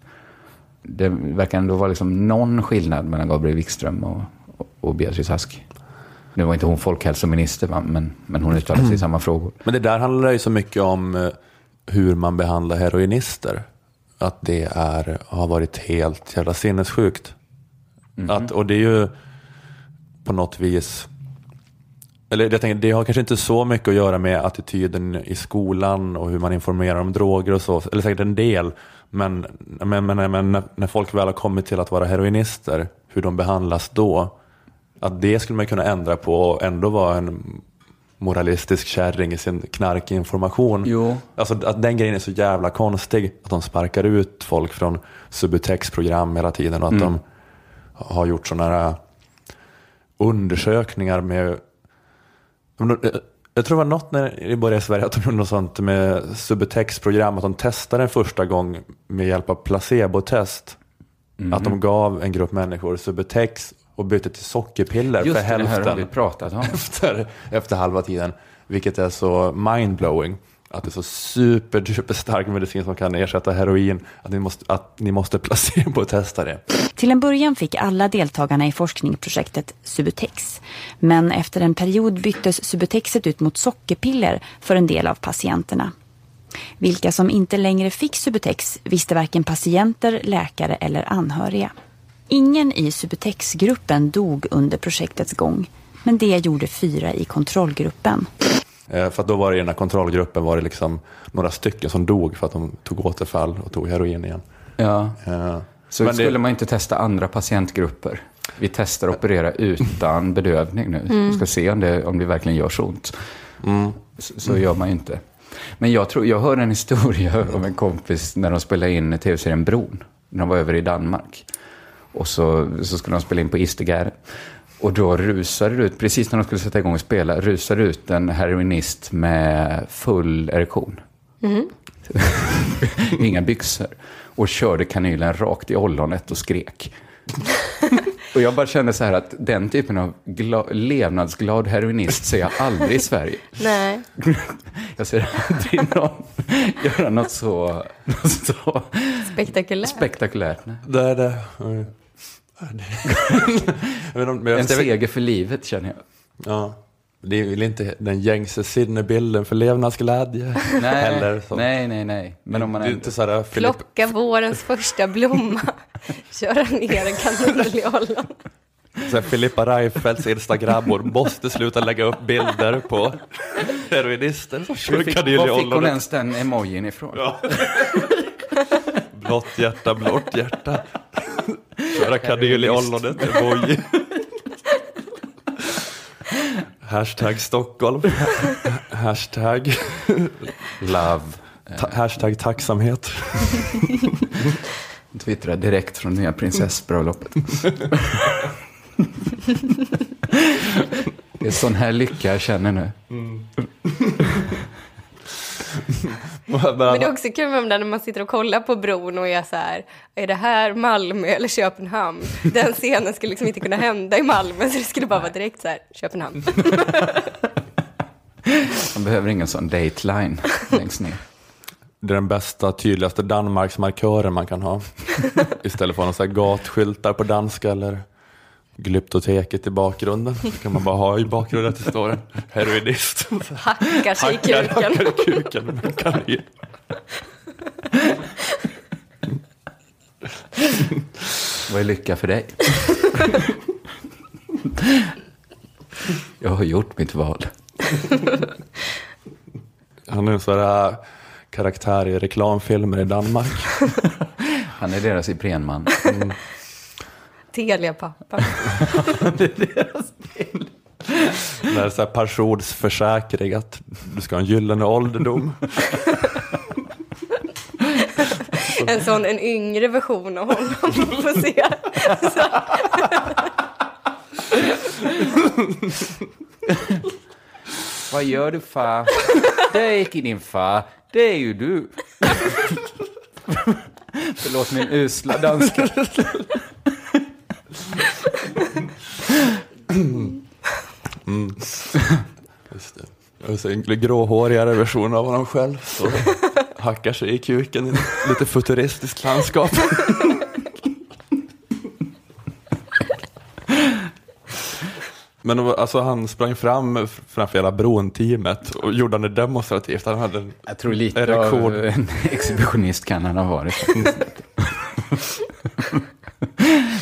Det verkar ändå vara liksom någon skillnad mellan Gabriel Wikström och, och, och Beatrice Ask. Nu var inte hon folkhälsominister, va? Men, men hon uttalade sig i samma frågor. Men det där handlar ju så mycket om eh, hur man behandlar heroinister. Att det är, har varit helt jävla sinnessjukt. Att, och det är ju på något vis, eller jag tänker, det har kanske inte så mycket att göra med attityden i skolan och hur man informerar om droger och så, eller säkert en del. Men, men, men, men när, när folk väl har kommit till att vara heroinister, hur de behandlas då, att det skulle man kunna ändra på och ändå vara en moralistisk kärring i sin knarkinformation. Jo. Alltså att den grejen är så jävla konstig. Att de sparkar ut folk från Subutex-program hela tiden och att Mm. de har gjort sådana här undersökningar med eh, jag tror det var något när det började i Sverige att de gjorde något sånt med Subutex-program, att de testade en första gång med hjälp av placebo-test. Mhm. Att de gav en grupp människor Subutex och bytte till sockerpiller Just för det, det här har hälften vi pratat om. efter, efter halva tiden. Vilket är så mindblowing. Att det är så super, super stark medicin som kan ersätta heroin. Att ni måste, att ni måste placebo-testa det. Till en början fick alla deltagarna i forskningsprojektet Subutex. Men efter en period byttes Subutexet ut mot sockerpiller för en del av patienterna. Vilka som inte längre fick Subutex visste varken patienter, läkare eller anhöriga. Ingen i Subutex-gruppen dog under projektets gång. Men det gjorde fyra i kontrollgruppen. Eh, För att då var det i den här kontrollgruppen var det liksom några stycken som dog för att de tog återfall och tog heroin igen. Ja. Eh, Så men det- skulle man inte testa andra patientgrupper? Vi testar att operera utan bedövning nu. Mm. Vi ska se om det, om det verkligen gör så ont. Så, så gör man ju inte. Men jag, tror, jag hörde en historia om en kompis när de spelade in tv-serien Bron. När de var över i Danmark. Och så, så skulle de spela in på Istegärde. Och då rusade det ut, precis när de skulle sätta igång och spela, rusade ut en heroinist med full erektion. Mhm. Inga byxor. Och körde kanylen rakt i ollonet och skrek. och jag bara kände så här att den typen av gla- levnadsglad heroinist ser jag aldrig i Sverige. Nej. Jag ser aldrig någon göra något så, något så Spektakulärt. spektakulärt. Nej. Det är det. Jag vet inte, men En seger för livet känner jag. Ja. Det är väl inte den gängse sinnebilden för levnadsglädje. Nej, Heller, så. nej, nej, nej. Men om man är inte sådär Filip, Plocka vårens första blomma. Köra ner en kanin i ollon. så här, Filippa Reinfeldts instagrammor måste sluta lägga upp bilder på heroinister som kör Var fick, var hon ens den emojin ifrån? Ja. Blått hjärta, blått hjärta. Köra kanyl i ollonet, emoji. Hashtag Stockholm. Hashtag Love. Ta- hashtag tacksamhet. Twittra direkt från nya prinsessbröllopet. det är sån här lycka jag känner nu. Men det är också kul med de där när man sitter och kollar på bron och är så här, är det här Malmö eller Köpenhamn? Den scenen skulle liksom inte kunna hända i Malmö, så det skulle bara vara direkt så här, Köpenhamn. Man behöver ingen sån dateline längst ner. Det är den bästa, tydligaste Danmarksmarkören man kan ha. Istället för några så här gatskyltar på danska eller Glyptoteket i bakgrunden. Så kan man bara ha i bakgrunden att det står en heroinist. Hackar sig i Hackar, kuken. hackar i kuken med kanin. Vad är lycka för dig? jag har gjort mitt val. Han är en sån där karaktär i reklamfilmer i Danmark. Han är deras Iprenman. Mm. Telia-pappa. Det är så här pensionsförsäkring att du ska ha en gyllene ålderdom. En sån, en yngre version av honom får se. Vad gör du far? Det är inte din far, det är ju du. Förlåt min usla danska. Mm. Just det. Och så en gråhårigare version av honom själv. Så hackar sig i kuken i ett lite futuristiskt landskap. Men alltså, han sprang fram framför hela bron-teamet och gjorde det demonstrativt. Han hade en Jag tror lite erektion. av en exhibitionist kan han ha varit.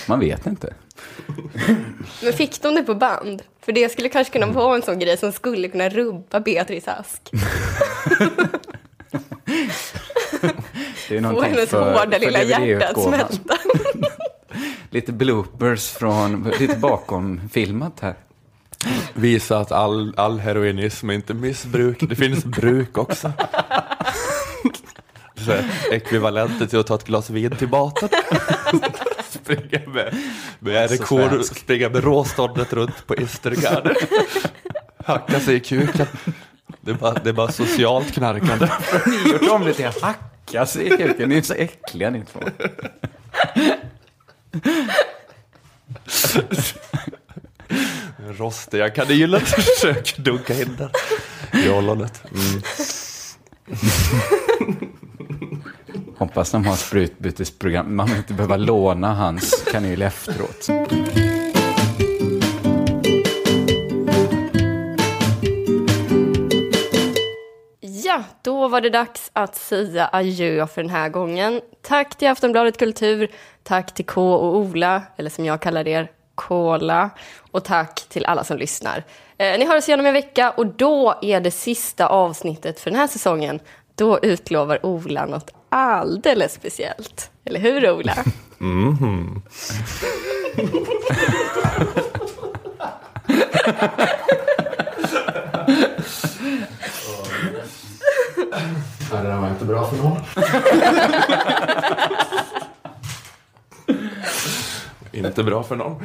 Man vet inte. Men fick de det på band? För det skulle kanske kunna vara en sån grej som skulle kunna rubba Beatrice Ask. Det är Få någonting hennes för- hårda för lilla hjärta att smälta. Lite bloopers från, lite bakom filmat här. Visa att all, all heroinism är inte missbruk, det finns bruk också. Så här, ekvivalenter till att ta ett glas vin till maten. Springa med, med Så erektion, svensk. springa med råståndet runt på Istergärde. Hacka sig i kuken. Det är bara, det är bara socialt knarkande. Ni har gjort om det till att hacka sig i kuken. Ni är så äckliga ni två. Rostiga kanylen försöker dunka in där i ollonet. Mm. Hoppas de har sprutbytesprogram. Man vill inte behöva låna hans kanyl efteråt. Ja, då var det dags att säga adjö för den här gången. Tack till Aftonbladet Kultur, tack till K och Ola, eller som jag kallar er, Kola. Och tack till alla som lyssnar. Eh, ni hör oss igen om en vecka och då är det sista avsnittet för den här säsongen. Då utlovar Ola något alldeles speciellt. Eller hur Ola? Mhm. Ja, det där var inte bra för någon. inte bra för någon.